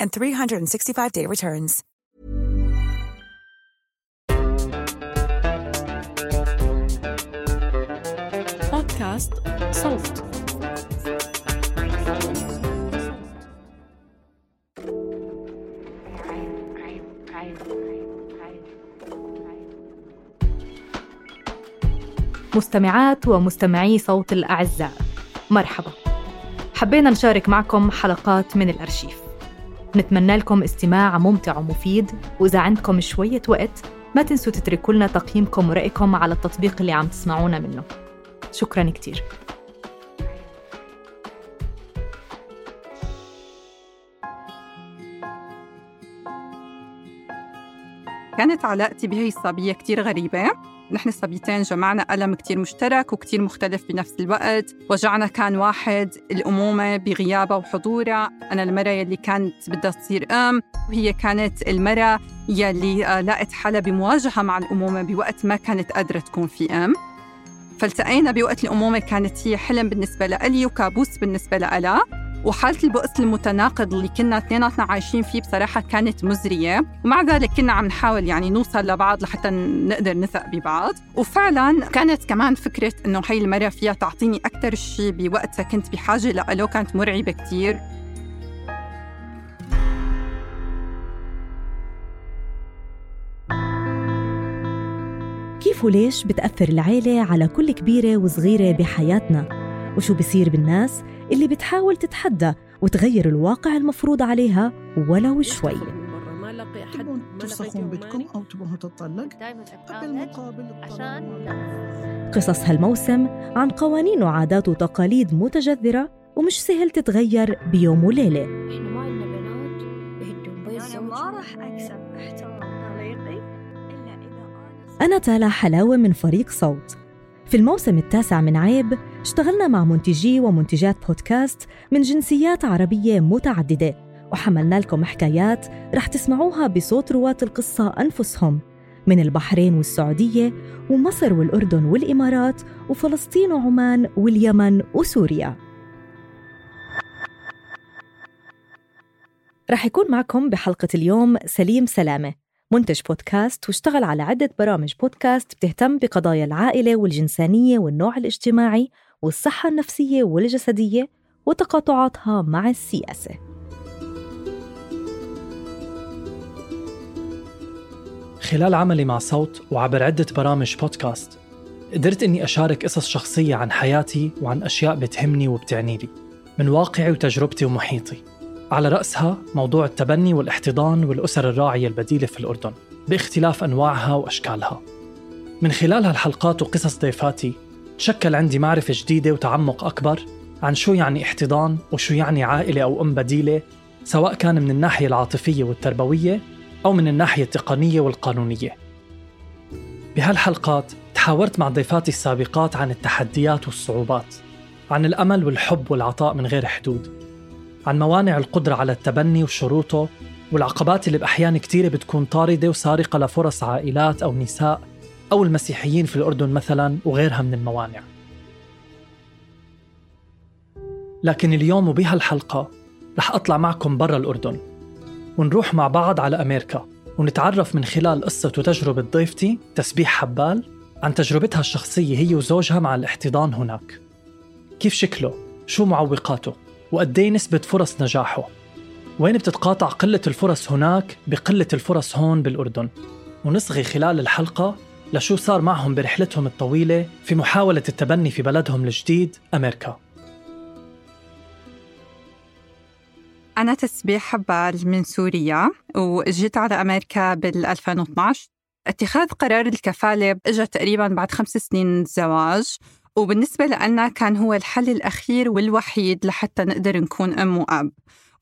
and 365-day returns. بودكاست صوت مستمعات ومستمعي صوت الأعزاء مرحبا. حبينا نشارك معكم حلقات من الأرشيف. نتمنى لكم استماع ممتع ومفيد. وإذا عندكم شوية وقت ما تنسوا تتركوا لنا تقييمكم ورأيكم على التطبيق اللي عم تسمعونا منه. شكرا كتير. كانت علاقتي بهي الصبية كتير غريبة. نحن الصبيتين جمعنا ألم كتير مشترك وكتير مختلف بنفس الوقت. وجعنا كان واحد الأمومة بغيابها وحضورها أنا المرة يلي كانت بدها تصير أم وهي كانت المرة يلي آه، لقت حالها بمواجهة مع الأمومة بوقت ما كانت قادرة تكون في أم. فالتقينا بوقت الأمومة كانت هي حلم بالنسبة لإلي وكابوس بالنسبة لها وحالة البؤس المتناقض اللي كنا اثنيناتنا عايشين فيه بصراحة كانت مزرية. ومع ذلك كنا عم نحاول يعني نوصل لبعض لحتى نقدر نثق ببعض. وفعلا كانت كمان فكرة إنه هي المرة فيها تعطيني أكثر شيء بوقتها كنت بحاجة لألو كانت مرعبة كتير. كيف وليش بتأثر العيلة على كل كبيرة وصغيرة بحياتنا؟ وشو بصير بالناس؟ اللي بتحاول تتحدى وتغير الواقع المفروض عليها ولو شوي. تفسخون بيتكم أو تبون تطلق دائما بالمقابل عشان قصص هالموسم عن قوانين وعادات وتقاليد متجذرة ومش سهل تتغير بيوم وليلة. إحنا ما عندنا بنات أنا ما راح أكسب احترام طليقي إلا إذا أنا تالا حلاوة من فريق صوت. في الموسم التاسع من عيب اشتغلنا مع منتجي ومنتجات بودكاست من جنسيات عربية متعددة وحملنا لكم حكايات رح تسمعوها بصوت رواة القصة أنفسهم من البحرين والسعودية ومصر والأردن والإمارات وفلسطين وعمان واليمن وسوريا. رح يكون معكم بحلقة اليوم سليم سلامة. منتج بودكاست واشتغل على عدة برامج بودكاست بتهتم بقضايا العائلة والجنسانية والنوع الاجتماعي والصحة النفسية والجسدية وتقاطعاتها مع السياسة. خلال عملي مع صوت وعبر عدة برامج بودكاست قدرت إني أشارك قصص شخصية عن حياتي وعن أشياء بتهمني وبتعني لي من واقعي وتجربتي ومحيطي. على رأسها موضوع التبني والاحتضان والأسر الراعية البديلة في الأردن باختلاف أنواعها وأشكالها. من خلال هالحلقات وقصص ضيفاتي تشكل عندي معرفة جديدة وتعمق أكبر عن شو يعني احتضان وشو يعني عائلة أو أم بديلة سواء كان من الناحية العاطفية والتربوية أو من الناحية التقنية والقانونية. بهالحلقات تحاورت مع ضيفاتي السابقات عن التحديات والصعوبات عن الأمل والحب والعطاء من غير حدود عن موانع القدرة على التبني وشروطه والعقبات اللي بأحيان كتيرة بتكون طاردة وسارقة لفرص عائلات أو نساء أو المسيحيين في الأردن مثلا وغيرها من الموانع لكن اليوم وبهالحلقة رح أطلع معكم برا الأردن ونروح مع بعض على أمريكا ونتعرف من خلال قصة وتجربة ضيفتي تسبيح حبال عن تجربتها الشخصية هي وزوجها مع الاحتضان هناك كيف شكله؟ شو معوقاته؟ وقد إيه نسبة فرص نجاحه؟ وين بتتقاطع قلة الفرص هناك بقلة الفرص هون بالأردن؟ ونصغي خلال الحلقة لشو صار معهم برحلتهم الطويلة في محاولة التبني في بلدهم الجديد أمريكا. أنا تسبيح حبال من سوريا وجيت على أمريكا بال 2012 اتخاذ قرار الكفالة اجى تقريبا بعد خمس سنين زواج. وبالنسبة لنا كان هو الحل الأخير والوحيد لحتى نقدر نكون أم وأب.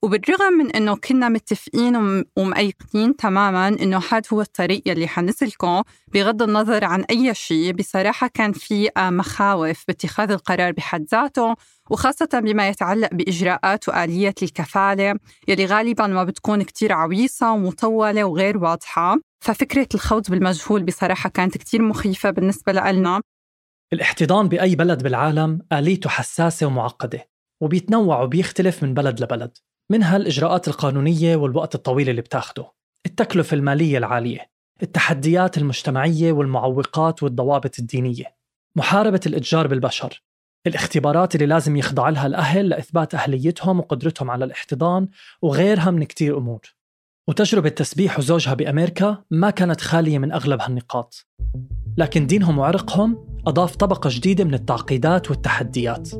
وبالرغم من إنه كنا متفقين ومأيقنين تماما إنه هذا هو الطريق يلي حنسلكه بغض النظر عن أي شيء بصراحة كان في مخاوف باتخاذ القرار بحد ذاته وخاصة بما يتعلق بإجراءات وآلية الكفالة يلي غالبا ما بتكون كتير عويصة ومطولة وغير واضحة. ففكرة الخوض بالمجهول بصراحة كانت كتير مخيفة بالنسبة لنا الاحتضان بأي بلد بالعالم آليته حساسة ومعقدة وبيتنوع وبيختلف من بلد لبلد منها الإجراءات القانونية والوقت الطويل اللي بتاخده التكلفة المالية العالية التحديات المجتمعية والمعوقات والضوابط الدينية محاربة الإتجار بالبشر الاختبارات اللي لازم يخضع لها الأهل لإثبات أهليتهم وقدرتهم على الاحتضان وغيرها من كتير أمور. وتجربة تسبيح وزوجها بأمريكا ما كانت خالية من أغلب هالنقاط. لكن دينهم وعرقهم أضاف طبقة جديدة من التعقيدات والتحديات.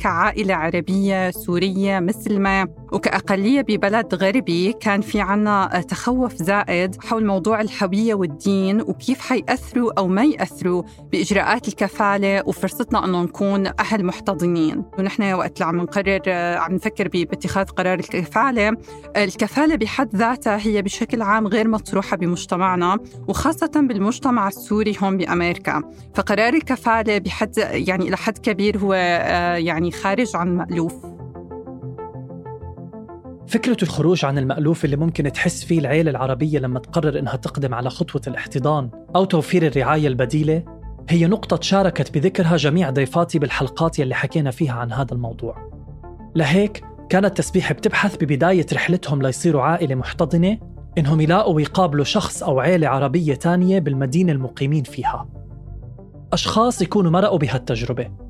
كعائلة عربية سورية مسلمة. وكأقلية ببلد غربي كان في عنا تخوف زائد حول موضوع الهوية والدين وكيف حيأثروا أو ما يأثروا بإجراءات الكفالة وفرصتنا أنه نكون أهل محتضنين. ونحن وقت اللي عم نقرر عم نفكر باتخاذ قرار الكفالة. الكفالة بحد ذاتها هي بشكل عام غير مطروحة بمجتمعنا وخاصة بالمجتمع السوري هون بأمريكا. فقرار الكفالة بحد يعني إلى حد كبير هو يعني خارج عن مألوف فكرة الخروج عن المألوف اللي ممكن تحس فيه العيلة العربية لما تقرر إنها تقدم على خطوة الاحتضان أو توفير الرعاية البديلة هي نقطة شاركت بذكرها جميع ضيفاتي بالحلقات يلي حكينا فيها عن هذا الموضوع. لهيك كانت تسبيح بتبحث ببداية رحلتهم ليصيروا عائلة محتضنة إنهم يلاقوا ويقابلوا شخص أو عيلة عربية تانية بالمدينة المقيمين فيها. أشخاص يكونوا مرقوا بهالتجربة.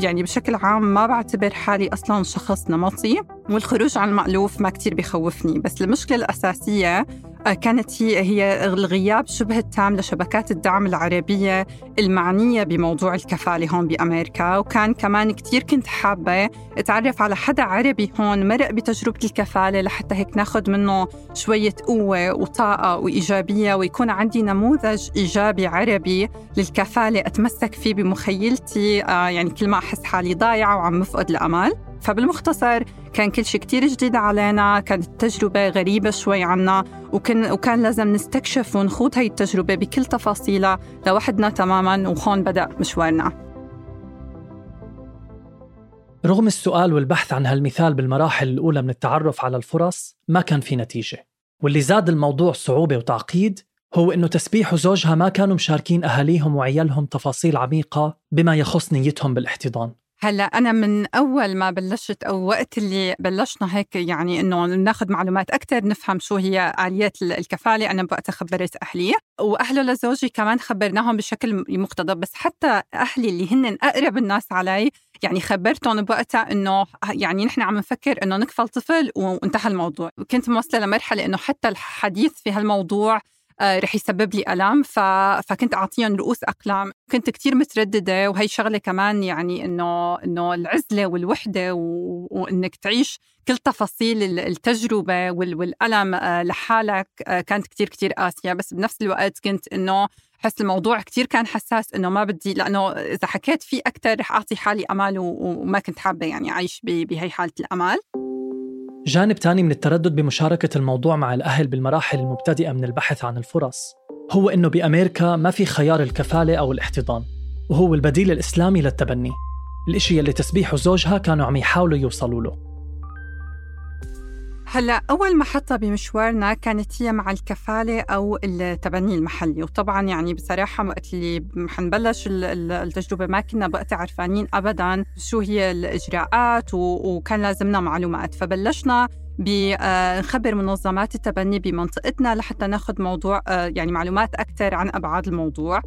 يعني بشكل عام ما بعتبر حالي أصلا شخص نمطي والخروج عن المألوف ما كتير بخوفني بس المشكلة الأساسية كانت هي هي الغياب شبه التام لشبكات الدعم العربية المعنية بموضوع الكفالة هون بأمريكا. وكان كمان كتير كنت حابة أتعرف على حدا عربي هون مرق بتجربة الكفالة لحتى هيك ناخد منه شوية قوة وطاقة وإيجابية ويكون عندي نموذج إيجابي عربي للكفالة أتمسك فيه بمخيلتي. آه، يعني كل ما أحس حالي ضايعة وعم مفقد الأمل فبالمختصر كان كل شيء كتير جديد علينا كانت التجربة غريبة شوي عنا وكان, وكان لازم نستكشف ونخوض هاي التجربة بكل تفاصيلها لوحدنا تماما وهون بدأ مشوارنا. رغم السؤال والبحث عن هالمثال بالمراحل الأولى من التعرف على الفرص ما كان في نتيجة. واللي زاد الموضوع صعوبة وتعقيد هو إنه تسبيح وزوجها ما كانوا مشاركين أهاليهم وعيالهم تفاصيل عميقة بما يخص نيتهم بالاحتضان. هلأ أنا من أول ما بلشت أو وقت اللي بلشنا هيك يعني إنه ناخذ معلومات أكثر نفهم شو هي آليات الكفالة أنا وقتها خبرت أهلي وأهله لزوجي كمان خبرناهم بشكل مقتضب. بس حتى أهلي اللي هن أقرب الناس علي يعني خبرتهم بوقتها إنه يعني نحن عم نفكر إنه نكفل طفل وانتهى الموضوع. كنت موصلة لمرحلة إنه حتى الحديث في هالموضوع رح يسبب لي ألم. ف... فكنت أعطيهم رؤوس أقلام. كنت كتير مترددة. وهي شغلة كمان يعني إنه إنه العزلة والوحدة و... وإنك تعيش كل تفاصيل التجربة وال... والألم آه، لحالك. آه، كانت كتير كتير قاسية. بس بنفس الوقت كنت إنه حس الموضوع كتير كان حساس إنه ما بدي لأنه إذا حكيت فيه أكتر رح أعطي حالي أمل و... وما كنت حابة يعني أعيش ب... بهي حالة الأمل. جانب تاني من التردد بمشاركة الموضوع مع الأهل بالمراحل المبتدئة من البحث عن الفرص هو إنه بأمريكا ما في خيار الكفالة أو الاحتضان وهو البديل الإسلامي للتبني. الإشي اللي تسبيح وزوجها كانوا عم يحاولوا يوصلوا له. هلا أول محطه بمشوارنا كانت هي مع الكفالة أو التبني المحلي وطبعا يعني بصراحة وقت اللي حنبلش التجربة ما كنا وقت عرفانين ابدا شو هي الإجراءات وكان لازمنا معلومات. فبلشنا بنخبر منظمات التبني بمنطقتنا لحتى ناخذ موضوع آه، يعني معلومات أكثر عن أبعاد الموضوع.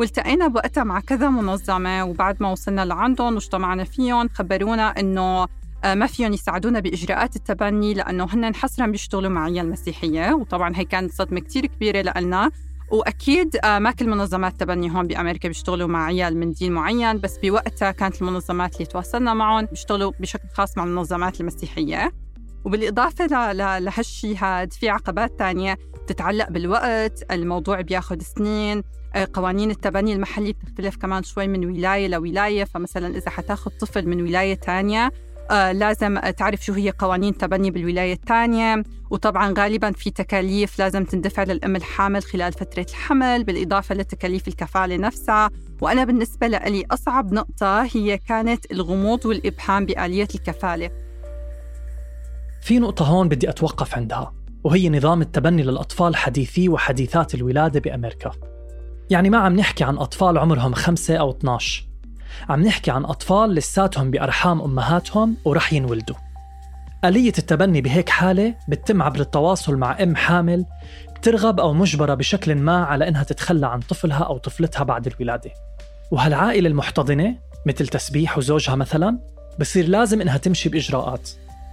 والتقينا بوقتها مع كذا منظمة وبعد ما وصلنا لعندهم واجتمعنا فيهم خبرونا إنه آه، ما فيهم يساعدونا بإجراءات التبني لأنه هن حصرا بيشتغلوا مع عيال مسيحية وطبعا هي كانت صدمة كتير كبيرة لنا وأكيد آه، ما كل منظمات التبني هون بأمريكا بيشتغلوا مع عيال من دين معين بس بوقتها كانت المنظمات اللي تواصلنا معهم بيشتغلوا بشكل خاص مع المنظمات المسيحية. وبالإضافة لهالشيء هاد في عقبات تانية تتعلق بالوقت الموضوع بياخد سنين آه، قوانين التبني المحلي بتختلف كمان شوي من ولاية لولاية فمثلا إذا حتاخد طفل من ولاية تانية لازم تعرف شو هي قوانين التبني بالولاية الثانية وطبعا غالبا في تكاليف لازم تندفع للأم الحامل خلال فترة الحمل بالإضافة لتكاليف الكفالة نفسها. وأنا بالنسبة لي أصعب نقطة هي كانت الغموض والإبهام بآلية الكفالة. في نقطة هون بدي أتوقف عندها وهي نظام التبني للأطفال حديثي وحديثات الولادة بأمريكا. يعني ما عم نحكي عن أطفال عمرهم خمسة أو 12 عم نحكي عن أطفال لساتهم بأرحام أمهاتهم ورح ينولدوا. آلية التبني بهيك حالة بتتم عبر التواصل مع أم حامل بترغب أو مجبرة بشكل ما على إنها تتخلى عن طفلها أو طفلتها بعد الولادة. وهالعائلة المحتضنة مثل تسبيح وزوجها مثلا بصير لازم إنها تمشي بإجراءات.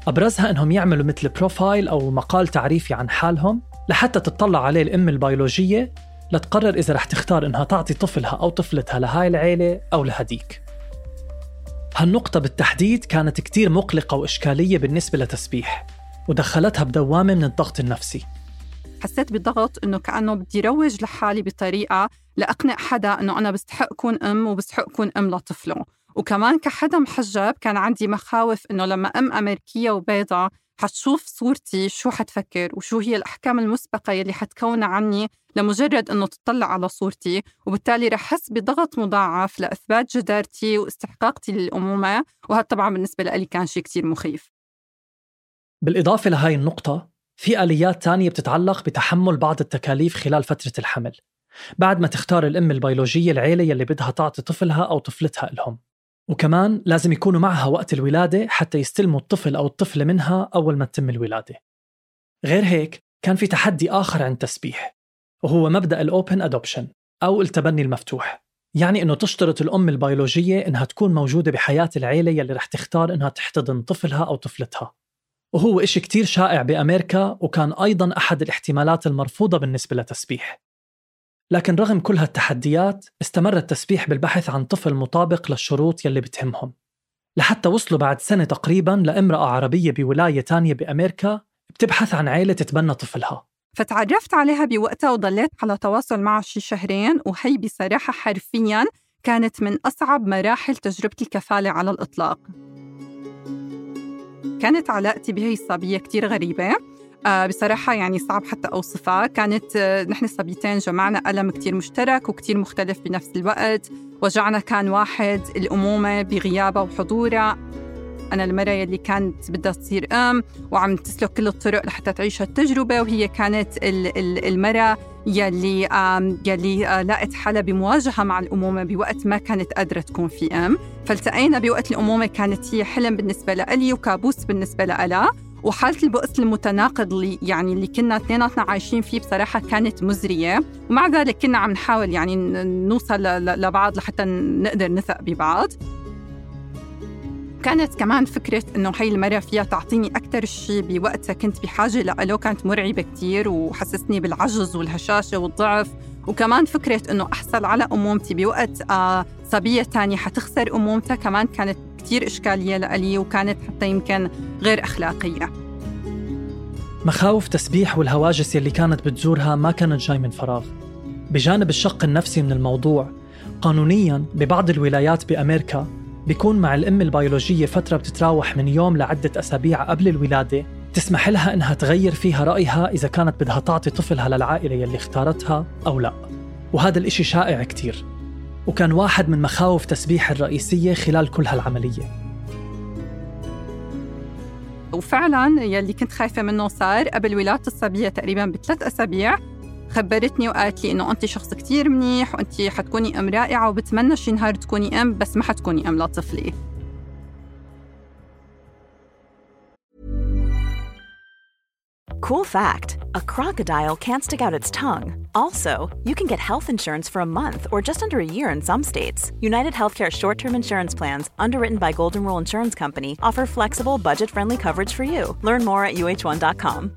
أبرزها إنهم يعملوا مثل بروفايل أو مقال تعريفي عن حالهم لحتى تطلع عليه الأم البيولوجية لتقرر إذا رح تختار إنها تعطي طفلها أو طفلتها لهاي العيلة أو لهديك. هالنقطة بالتحديد كانت كتير مقلقة وإشكالية بالنسبة لتسبيح ودخلتها بدوامة من الضغط النفسي. حسيت بضغط إنه كأنه بدي روج لحالي بطريقة لأقنع حدا إنه أنا بستحق كون أم وبستحق كون أم لطفله. وكمان كحدا محجب كان عندي مخاوف إنه لما أم أمريكية وبيضة حتشوف صورتي شو حتفكر وشو هي الأحكام المسبقة يلي حتكون عني لمجرد أنه تطلع على صورتي وبالتالي رح أحس بضغط مضاعف لإثبات جدارتي واستحقاقتي للأمومة. وهذا طبعا بالنسبة لي كان شيء كتير مخيف. بالإضافة لهاي النقطة في آليات تانية بتتعلق بتحمل بعض التكاليف خلال فترة الحمل. بعد ما تختار الأم البيولوجية العيلة يلي بدها تعطي طفلها أو طفلتها لهم. وكمان لازم يكونوا معها وقت الولادة حتى يستلموا الطفل أو الطفلة منها أول ما تتم الولادة. غير هيك كان في تحدي آخر عند تسبيح وهو مبدأ الأوبن أدوبشن أو التبني المفتوح. يعني أنه تشترط الأم البيولوجية أنها تكون موجودة بحياة العيلة يلي رح تختار أنها تحتضن طفلها أو طفلتها. وهو إشي كتير شائع بأمريكا وكان أيضا أحد الاحتمالات المرفوضة بالنسبة لتسبيح. لكن رغم كل هالتحديات استمر التسبيح بالبحث عن طفل مطابق للشروط يلي بتهمهم. لحتى وصلوا بعد سنة تقريبا لامرأة عربية بولاية تانية بأمريكا بتبحث عن عائلة تتبنى طفلها. فتعرفت عليها بوقتها وضليت على تواصل معها شي شهرين وهي بصراحة حرفيا كانت من أصعب مراحل تجربة الكفالة على الإطلاق. كانت علاقتي بهي الصبية كتير غريبة. آه بصراحة يعني صعب حتى أوصفها. كانت آه نحن الصبيتين جمعنا ألم كتير مشترك وكتير مختلف بنفس الوقت. وجعنا كان واحد الأمومة بغيابها وحضورها أنا المرة يلي كانت بدها تصير أم وعم تسلك كل الطرق لحتى تعيش هالتجربة وهي كانت المرة يلي يلي آه، لقت حالها بمواجهة مع الأمومة بوقت ما كانت قادرة تكون في أم. فالتقينا بوقت الأمومة كانت هي حلم بالنسبة لألي وكابوس بالنسبة لألا. وحالة البؤس المتناقض اللي يعني اللي كنا اثنيناتنا عايشين فيه بصراحة كانت مزرية. ومع ذلك كنا عم نحاول يعني نوصل لبعض لحتى نقدر نثق ببعض. كانت كمان فكرة إنه هي المرة فيها تعطيني أكثر شيء بوقتها كنت بحاجة لألو كانت مرعبة كتير وحسسني بالعجز والهشاشة والضعف. وكمان فكرة إنه أحصل على أمومتي بوقت آه صبية تانية حتخسر أمومتها كمان كانت كتير إشكالية لألي وكانت حتى يمكن غير أخلاقية. مخاوف تسبيح والهواجس يلي كانت بتزورها ما كانت جاي من فراغ. بجانب الشق النفسي من الموضوع قانونيا ببعض الولايات بأمريكا بيكون مع الأم البيولوجية فترة بتتراوح من يوم لعدة أسابيع قبل الولادة. تسمح لها إنها تغير فيها رأيها إذا كانت بدها تعطي طفلها للعائلة يلي اختارتها أو لا. وهذا الإشي شائع كتير. وكان واحد من مخاوف تسبيح الرئيسية خلال كل هالعملية. وفعلا يلي كنت خايفة منه صار قبل ولادة الصبية تقريبا بثلاث أسابيع خبرتني وقالت لي انه انت شخص كتير منيح وانت حتكوني ام رائعه وبتمنى شي نهار تكوني ام بس ما حتكوني ام لطفلي Cool fact a crocodile can't stick out its tongue. Also, you can get health insurance for a month or just under a year in some states. United Healthcare short term insurance plans, underwritten by Golden Rule Insurance Company, offer flexible, budget friendly coverage for you. Learn more at uh1.com.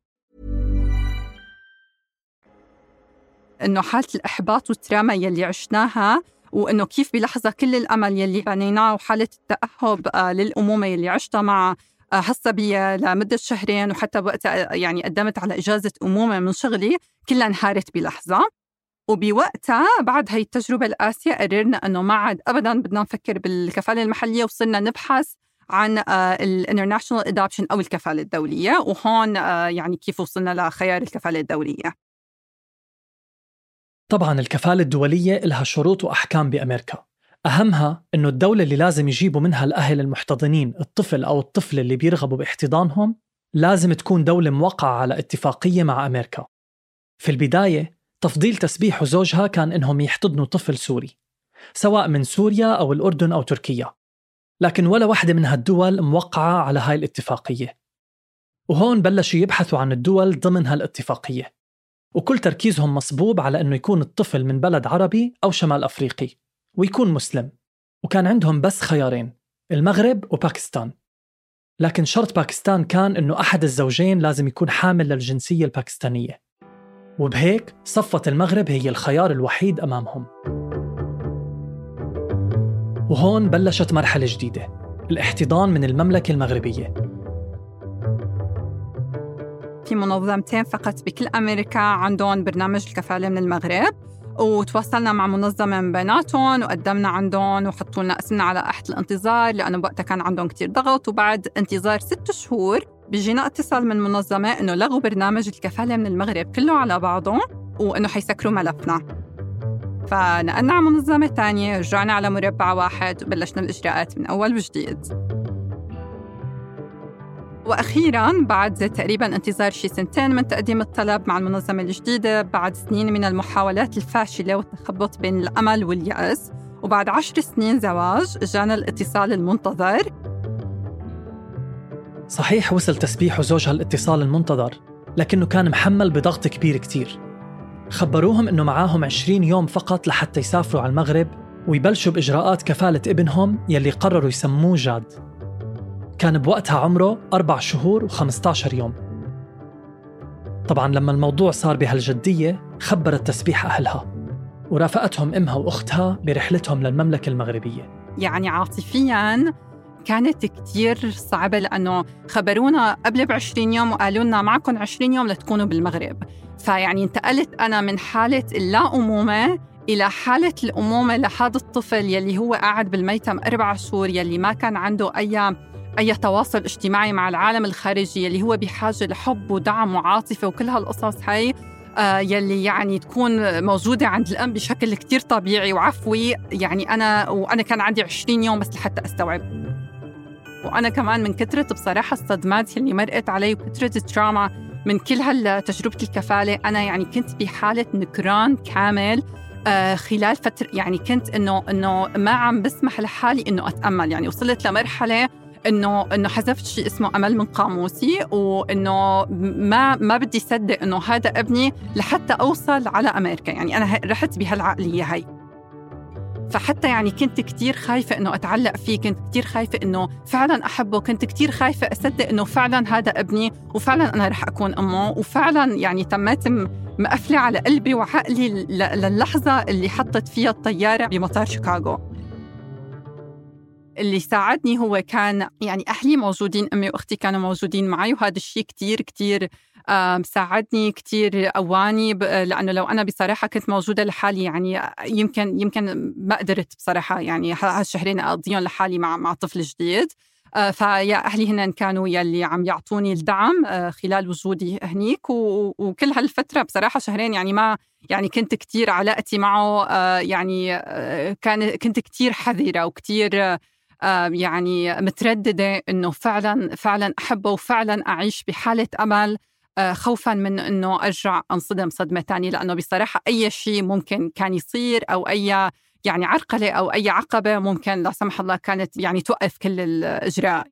إنه حالة الإحباط وال trauma يلي عشناها وإنه كيف بلحظة كل الأمل يلي بنيناه وحالة التأهب آه، للأمومة يلي عشتها مع آه، هالصبيه لمدة شهرين وحتى وقتها يعني قدمت على إجازة أمومة من شغلي كلها انهارت بلحظة. وبوقتها بعد هاي التجربة القاسية قررنا إنه ما عاد ابدا بدنا نفكر بالكفالة المحلية وصرنا نبحث عن ال international adoption أو الكفالة الدولية. وهون آه، يعني كيف وصلنا لخيار الكفالة الدولية. طبعا الكفالة الدولية لها شروط وأحكام بأمريكا. أهمها أنه الدولة اللي لازم يجيبوا منها الأهل المحتضنين الطفل أو الطفلة اللي بيرغبوا باحتضانهم لازم تكون دولة موقعة على اتفاقية مع أمريكا. في البداية تفضيل تسبيح وزوجها كان إنهم يحتضنوا طفل سوري سواء من سوريا أو الأردن أو تركيا. لكن ولا واحدة من هالدول موقعة على هاي الاتفاقية. وهون بلشوا يبحثوا عن الدول ضمن هالاتفاقية. وكل تركيزهم مصبوب على أنه يكون الطفل من بلد عربي أو شمال أفريقي ويكون مسلم. وكان عندهم بس خيارين المغرب وباكستان. لكن شرط باكستان كان أنه أحد الزوجين لازم يكون حامل للجنسية الباكستانية. وبهيك صفت المغرب هي الخيار الوحيد أمامهم. وهون بلشت مرحلة جديدة الاحتضان من المملكة المغربية. في منظمتين فقط بكل أمريكا عندهم برنامج الكفالة من المغرب وتواصلنا مع منظمة من بيناتهم وقدمنا عندهم وحطوا لنا اسمنا على قحة الانتظار لأنه وقتها كان عندهم كتير ضغط وبعد انتظار ست شهور بيجينا اتصال من منظمة إنه لغوا برنامج الكفالة من المغرب كله على بعضه وإنه حيسكروا ملفنا. فنقلنا على منظمة تانية رجعنا على مربع واحد وبلشنا الإجراءات من أول وجديد. وأخيرا بعد تقريبا انتظار شي سنتين من تقديم الطلب مع المنظمة الجديدة بعد سنين من المحاولات الفاشلة والتخبط بين الأمل واليأس. وبعد عشر سنين زواج جانا الاتصال المنتظر. صحيح وصل تسبيح زوجها الاتصال المنتظر لكنه كان محمل بضغط كبير كتير. خبروهم إنه معاهم 20 يوم فقط لحتى يسافروا على المغرب ويبلشوا بإجراءات كفالة ابنهم يلي قرروا يسموه جاد. كان بوقتها عمره أربع شهور و15 يوم. طبعا لما الموضوع صار بهالجدية خبرت تسبيح أهلها ورافقتهم أمها وأختها برحلتهم للمملكة المغربية. يعني عاطفياً كانت كتير صعبة لأنه خبرونا قبل ب 20 يوم وقالوا لنا معكم 20 يوم لتكونوا بالمغرب. فيعني انتقلت أنا من حالة اللا أمومة إلى حالة الأمومة لهذا الطفل يلي هو قاعد بالميتم أربع شهور يلي ما كان عنده أي أي تواصل اجتماعي مع العالم الخارجي اللي هو بحاجة لحب ودعم وعاطفة وكل هالقصص هاي آه يلي يعني تكون موجودة عند الأم بشكل كتير طبيعي وعفوي. يعني أنا وأنا كان عندي 20 يوم بس لحتى أستوعب. وأنا كمان من كثرة بصراحة الصدمات يلي مرقت علي وكثرة التراما من كل هالتجربة الكفالة أنا يعني كنت بحالة نكران كامل آه خلال فترة يعني كنت إنه إنه ما عم بسمح لحالي إنه أتأمل. يعني وصلت لمرحلة إنه إنه حذفت شيء اسمه أمل من قاموسي وإنه ما ما بدي صدق إنه هذا ابني لحتى أوصل على أمريكا. يعني أنا رحت بهالعقلية هاي. فحتى يعني كنت كتير خايفة إنه أتعلق فيه كنت كتير خايفة إنه فعلا أحبه كنت كتير خايفة أصدق إنه فعلا هذا ابني وفعلا أنا رح أكون أمه. وفعلا يعني تميت مقفلة على قلبي وعقلي للحظة اللي حطت فيها الطيارة بمطار شيكاغو. اللي ساعدني هو كان يعني أهلي موجودين أمي وأختي كانوا موجودين معي وهذا الشيء كتير كتير ساعدني كتير قواني لأنه لو أنا بصراحة كنت موجودة لحالي يعني يمكن يمكن ما قدرت بصراحة يعني هالشهرين أقضيهم لحالي مع مع طفل جديد. آه، فيا أهلي هن كانوا يلي عم يعطوني الدعم آه، خلال وجودي هنيك وكل هالفترة بصراحة شهرين يعني ما يعني كنت كتير علاقتي معه آه، يعني كان كنت كتير حذرة وكتير يعني مترددة إنه فعلا فعلا أحبه وفعلا أعيش بحالة أمل خوفا من إنه أرجع أنصدم صدمة ثانية لأنه بصراحة أي شيء ممكن كان يصير أو أي يعني عرقلة أو أي عقبة ممكن لا سمح الله كانت يعني توقف كل الإجراء.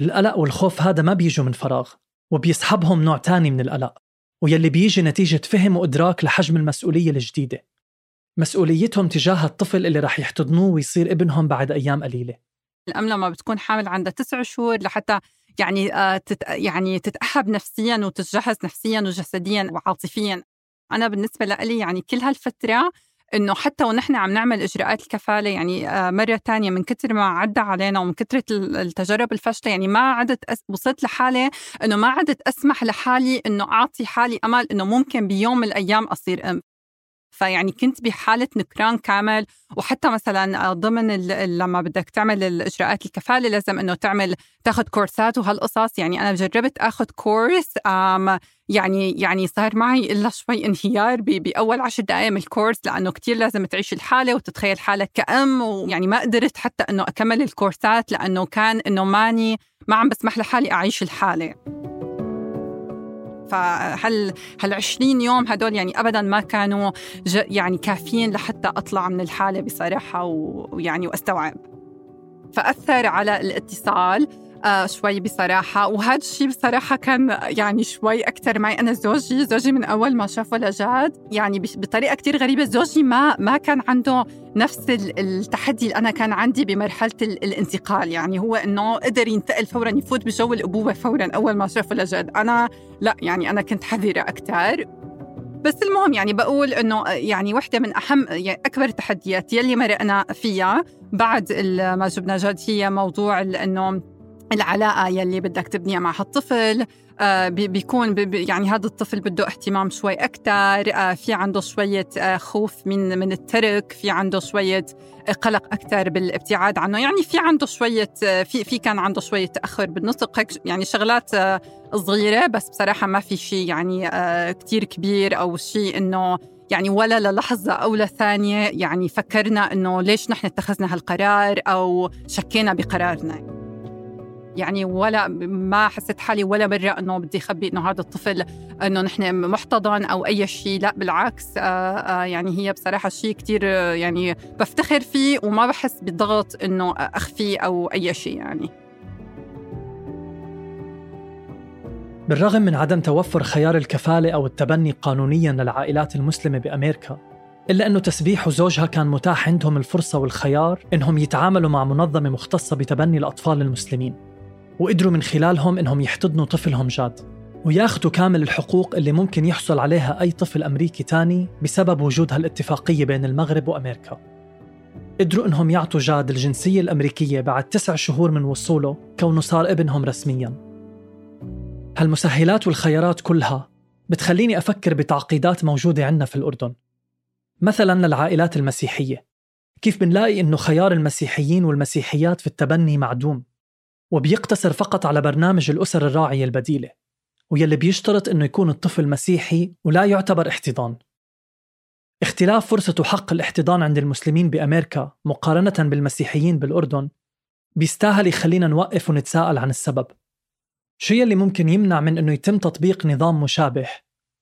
القلق والخوف هذا ما بيجوا من فراغ وبيسحبهم نوع تاني من القلق ويلي بيجي نتيجة فهم وإدراك لحجم المسؤولية الجديدة. مسؤوليتهم تجاه الطفل اللي رح يحتضنوه ويصير ابنهم بعد أيام قليلة. الأم لما بتكون حامل عندها تسع شهور لحتى يعني آه، تت يعني تتأهب نفسيا وتتجهز نفسيا وجسديا وعاطفيا. أنا بالنسبة لي يعني كل هالفترة إنه حتى ونحن عم نعمل إجراءات الكفالة يعني آه، مرة ثانية من كثر ما عدى علينا ومن كثره التجارب الفاشلة يعني ما عدت وصلت لحاله إنه ما عدت أسمح لحالي إنه أعطي حالي أمل إنه ممكن بيوم من الأيام أصير أم. فيعني كنت بحالة نكران كامل وحتى مثلا ضمن لما بدك تعمل الإجراءات الكفالة لازم إنه تعمل تاخذ كورسات وهالقصص. يعني أنا جربت أخذ كورس يعني يعني صار معي إلا شوي انهيار بأول عشر دقائق من الكورس لأنه كتير لازم تعيش الحالة وتتخيل حالك كأم ويعني ما قدرت حتى إنه أكمل الكورسات لأنه كان إنه ماني ما عم بسمح لحالي أعيش الحالة. فهل هال 20 يوم هدول يعني ابدا ما كانوا يعني كافيين لحتى أطلع من الحالة بصراحة ويعني وأستوعب. فأثر على الاتصال آه شوي بصراحة. وهذا الشيء بصراحة كان يعني شوي أكثر معي. أنا زوجي زوجي من أول ما شاف ولجات يعني بطريقة كتير غريبة. زوجي ما ما كان عنده نفس التحدي اللي أنا كان عندي بمرحلة الانتقال. يعني هو إنه قدر ينتقل فورا يفوت بجو الأبوة فورا أول ما شاف ولجات أنا لا يعني أنا كنت حذرة أكثر بس المهم يعني بقول إنه يعني وحدة من أهم يعني أكبر التحديات يلي مرقنا فيها بعد ما جبنا جد هي موضوع إنه العلاقة يلي بدك تبنيها مع هالطفل آه بيكون يعني هذا الطفل بده اهتمام شوي أكثر آه في عنده شوية آه خوف من من الترك في عنده شوية قلق أكثر بالابتعاد عنه. يعني في عنده شوية في في كان عنده شوية تأخر بالنطق هيك يعني شغلات صغيرة بس بصراحة ما في شيء يعني كتير كبير أو شيء إنه يعني ولا للحظة أو لثانية يعني فكرنا إنه ليش نحن اتخذنا هالقرار أو شكينا بقرارنا. يعني ولا ما حسيت حالي ولا مرة إنه بدي أخبي إنه هذا الطفل إنه نحن محتضن أو أي شيء لا بالعكس آه، آه، يعني هي بصراحة شيء كتير آه، يعني بفتخر فيه وما بحس بالضغط إنه أخفيه أو أي شيء يعني. بالرغم من عدم توفر خيار الكفالة أو التبني قانونيا للعائلات المسلمة بأمريكا إلا أنه تسبيح وزوجها كان متاح عندهم الفرصة والخيار إنهم يتعاملوا مع منظمة مختصة بتبني الأطفال المسلمين. وقدروا من خلالهم إنهم يحتضنوا طفلهم جاد. وياخذوا كامل الحقوق اللي ممكن يحصل عليها أي طفل أمريكي تاني بسبب وجود هالاتفاقية بين المغرب وأمريكا. قدروا إنهم يعطوا جاد الجنسية الأمريكية بعد تسع شهور من وصوله كونه صار ابنهم رسمياً. هالمسهلات والخيارات كلها بتخليني أفكر بتعقيدات موجودة عندنا في الأردن. مثلا للعائلات المسيحية. كيف بنلاقي إنه خيار المسيحيين والمسيحيات في التبني معدوم؟ وبيقتصر فقط على برنامج الأسر الراعية البديلة ويلي بيشترط أنه يكون الطفل مسيحي ولا يعتبر احتضان. اختلاف فرصة وحق الاحتضان عند المسلمين بأمريكا مقارنة بالمسيحيين بالأردن بيستاهل يخلينا نوقف ونتساءل عن السبب. شو يلي ممكن يمنع من أنه يتم تطبيق نظام مشابه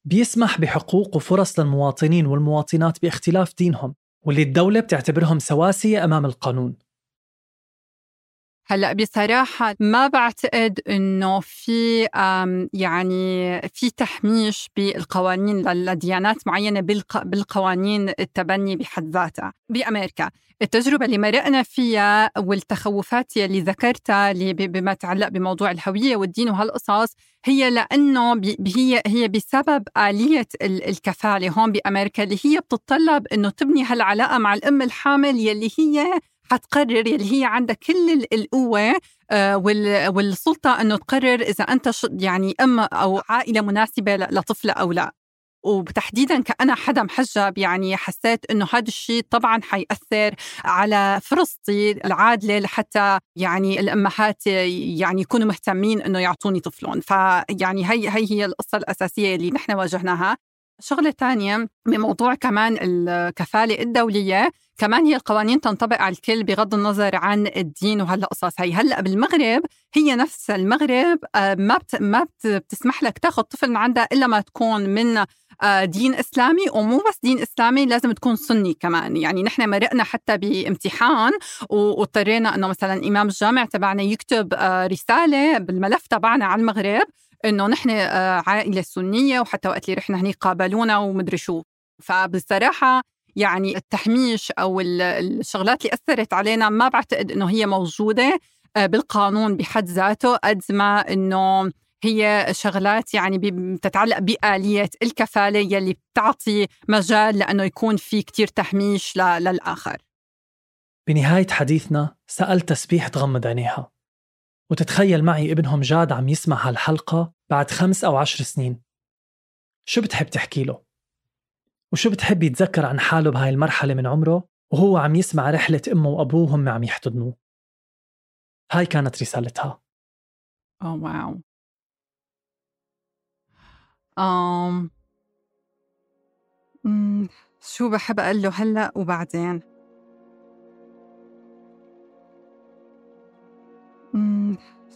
بيسمح بحقوق وفرص للمواطنين والمواطنات باختلاف دينهم واللي الدولة بتعتبرهم سواسية أمام القانون؟ هلا بصراحة ما بعتقد إنه في يعني في تحميش بالقوانين لديانات معينة بالقوانين التبني بحد ذاتها. بأمريكا التجربة اللي مرقنا فيها والتخوفات اللي ذكرتها اللي بما يتعلق بموضوع الهوية والدين وهالقصص هي لأنه هي هي بسبب آلية الكفالة هون بأمريكا اللي هي بتتطلب إنه تبني هالعلاقة مع الأم الحامل يلي هي حتقرر يلي هي عندها كل القوة آه، والسلطة أنه تقرر إذا أنت يعني أم أو عائلة مناسبة لطفلة أو لا. وتحديدا كأنا حدا محجب يعني حسيت إنه هذا الشيء طبعا حيأثر على فرصتي العادلة لحتى يعني الأمهات يعني يكونوا مهتمين إنه يعطوني طفلهم. فيعني هي هي هي القصة الأساسية اللي نحن واجهناها. شغلة تانية بموضوع كمان الكفالة الدولية كمان هي القوانين تنطبق على الكل بغض النظر عن الدين. وهالقصص هي هلأ بالمغرب هي نفس المغرب آه، ما بت ما بتسمح لك تاخذ طفل من عندها إلا ما تكون من آه، دين إسلامي. ومو بس دين إسلامي لازم تكون سني كمان. يعني نحن مرقنا حتى بامتحان واضطرينا إنه مثلا إمام الجامع تبعنا يكتب آه، رسالة بالملف تبعنا على المغرب إنه نحن عائلة سنية وحتى وقت اللي رحنا هنيك قابلونا ومدري شو. فبصراحة يعني التحميش أو الشغلات اللي أثرت علينا ما بعتقد إنه هي موجودة بالقانون بحد ذاته قد ما إنه هي شغلات يعني بتتعلق بآلية الكفالة يلي بتعطي مجال لأنه يكون في كتير تحميش للآخر. بنهاية حديثنا سألت تسبيح تغمض عينيها. وتتخيل معي ابنهم جاد عم يسمع هالحلقة بعد خمس أو عشر سنين. شو بتحب تحكي له؟ وشو بتحب يتذكر عن حاله بهاي المرحلة من عمره؟ وهو عم يسمع رحلة أمه وأبوه هم عم يحتضنوه. هاي كانت رسالتها. أوه واو أم شو بحب أقول له هلأ وبعدين؟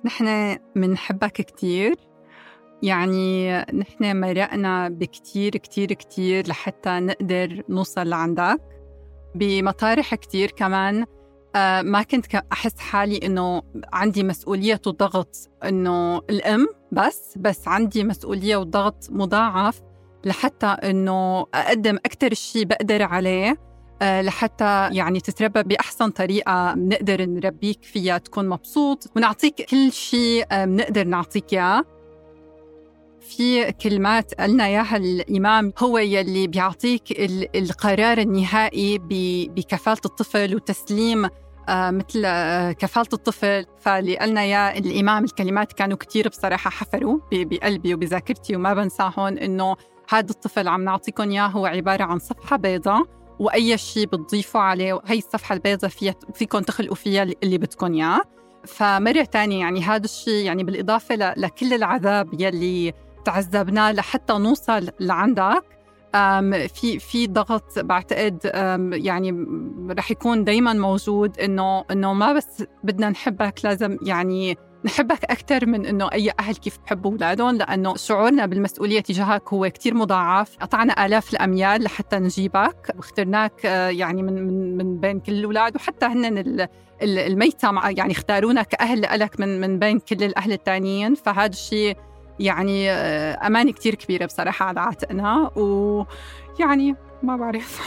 نحن منحبك كتير. يعني نحن مرقنا بكتير كتير كتير لحتى نقدر نوصل لعندك. بمطارح كتير كمان آه، ما كنت أحس حالي إنه عندي مسؤولية وضغط إنه الأم بس بس عندي مسؤولية وضغط مضاعف لحتى إنه أقدم أكتر شيء بقدر عليه آه، لحتى يعني تتربى بأحسن طريقة بنقدر نربيك فيها تكون مبسوط ونعطيك كل شيء آه، بنقدر نعطيك إياه. في كلمات قالنا اياها الامام هو يلي بيعطيك القرار النهائي بكفالة الطفل وتسليم آه، مثل كفالة الطفل. فاللي قالنا يا الإمام الكلمات كانوا كتير بصراحة حفروا بقلبي وبذاكرتي وما بنساهم إنه هذا الطفل عم نعطيكم إياه هو عبارة عن صفحة بيضاء وأي شيء بتضيفوا عليه هي الصفحة البيضاء فيها فيكم تخلقوا فيها اللي بدكم إياه. فمرة تانية يعني هذا الشيء يعني بالإضافة لكل العذاب يلي تعذبناه لحتى نوصل لعندك. في في ضغط بعتقد يعني رح يكون دائما موجود إنه إنه ما بس بدنا نحبك لازم يعني نحبك أكثر من إنه أي أهل كيف بحبوا أولادهم لأنه شعورنا بالمسؤولية تجاهك هو كتير مضاعف. قطعنا آلاف الأميال لحتى نجيبك. واخترناك آه، يعني من من من بين كل الأولاد وحتى هن الميتة يعني اختارونا كأهل لك من من بين كل الأهل الثانيين فهذا الشيء يعني آه، أمانة كتير كبيرة بصراحة على عاتقنا ويعني ما بعرف.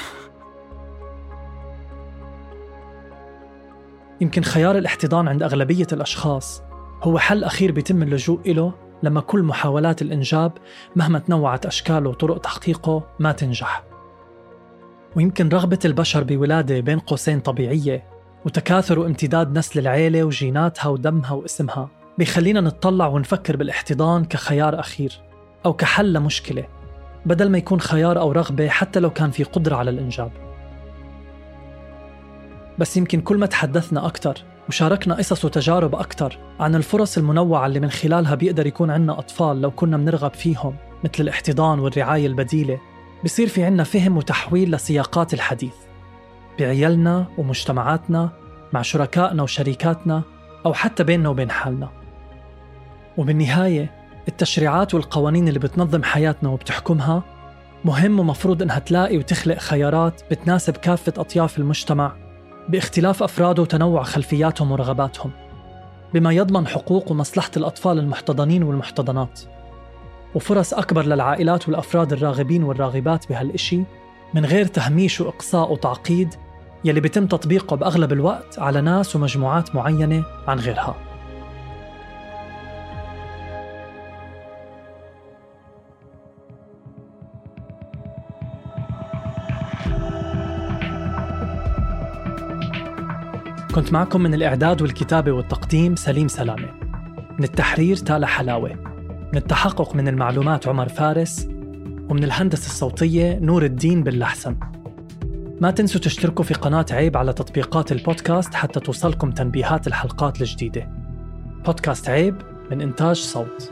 يمكن خيار الاحتضان عند أغلبية الأشخاص هو حل أخير بيتم اللجوء إله لما كل محاولات الإنجاب مهما تنوعت أشكاله وطرق تحقيقه ما تنجح. ويمكن رغبة البشر بولادة بين قوسين طبيعية وتكاثر وامتداد نسل العيلة وجيناتها ودمها واسمها. بيخلينا نتطلع ونفكر بالاحتضان كخيار أخير أو كحل لمشكلة بدل ما يكون خيار أو رغبة حتى لو كان في قدرة على الإنجاب. بس يمكن كل ما تحدثنا أكثر وشاركنا قصص وتجارب أكثر عن الفرص المنوعة اللي من خلالها بيقدر يكون عنا أطفال لو كنا بنرغب فيهم مثل الاحتضان والرعاية البديلة بصير في عنا فهم وتحويل لسياقات الحديث. بعيالنا ومجتمعاتنا مع شركائنا وشريكاتنا أو حتى بيننا وبين حالنا. وبالنهاية التشريعات والقوانين اللي بتنظم حياتنا وبتحكمها مهم ومفروض إنها تلاقي وتخلق خيارات بتناسب كافة أطياف المجتمع باختلاف أفراده وتنوع خلفياتهم ورغباتهم بما يضمن حقوق ومصلحة الأطفال المحتضنين والمحتضنات. وفرص أكبر للعائلات والأفراد الراغبين والراغبات بهالإشي من غير تهميش وإقصاء وتعقيد يلي بيتم تطبيقه بأغلب الوقت على ناس ومجموعات معينة عن غيرها. كنت معكم من الإعداد والكتابة والتقديم سليم سلامة. من التحرير تالا حلاوة. من التحقق من المعلومات عمر فارس. ومن الهندسة الصوتية نور الدين باللحسن ما تنسوا تشتركوا في قناة عيب على تطبيقات البودكاست حتى توصلكم تنبيهات الحلقات الجديدة. بودكاست عيب من إنتاج صوت.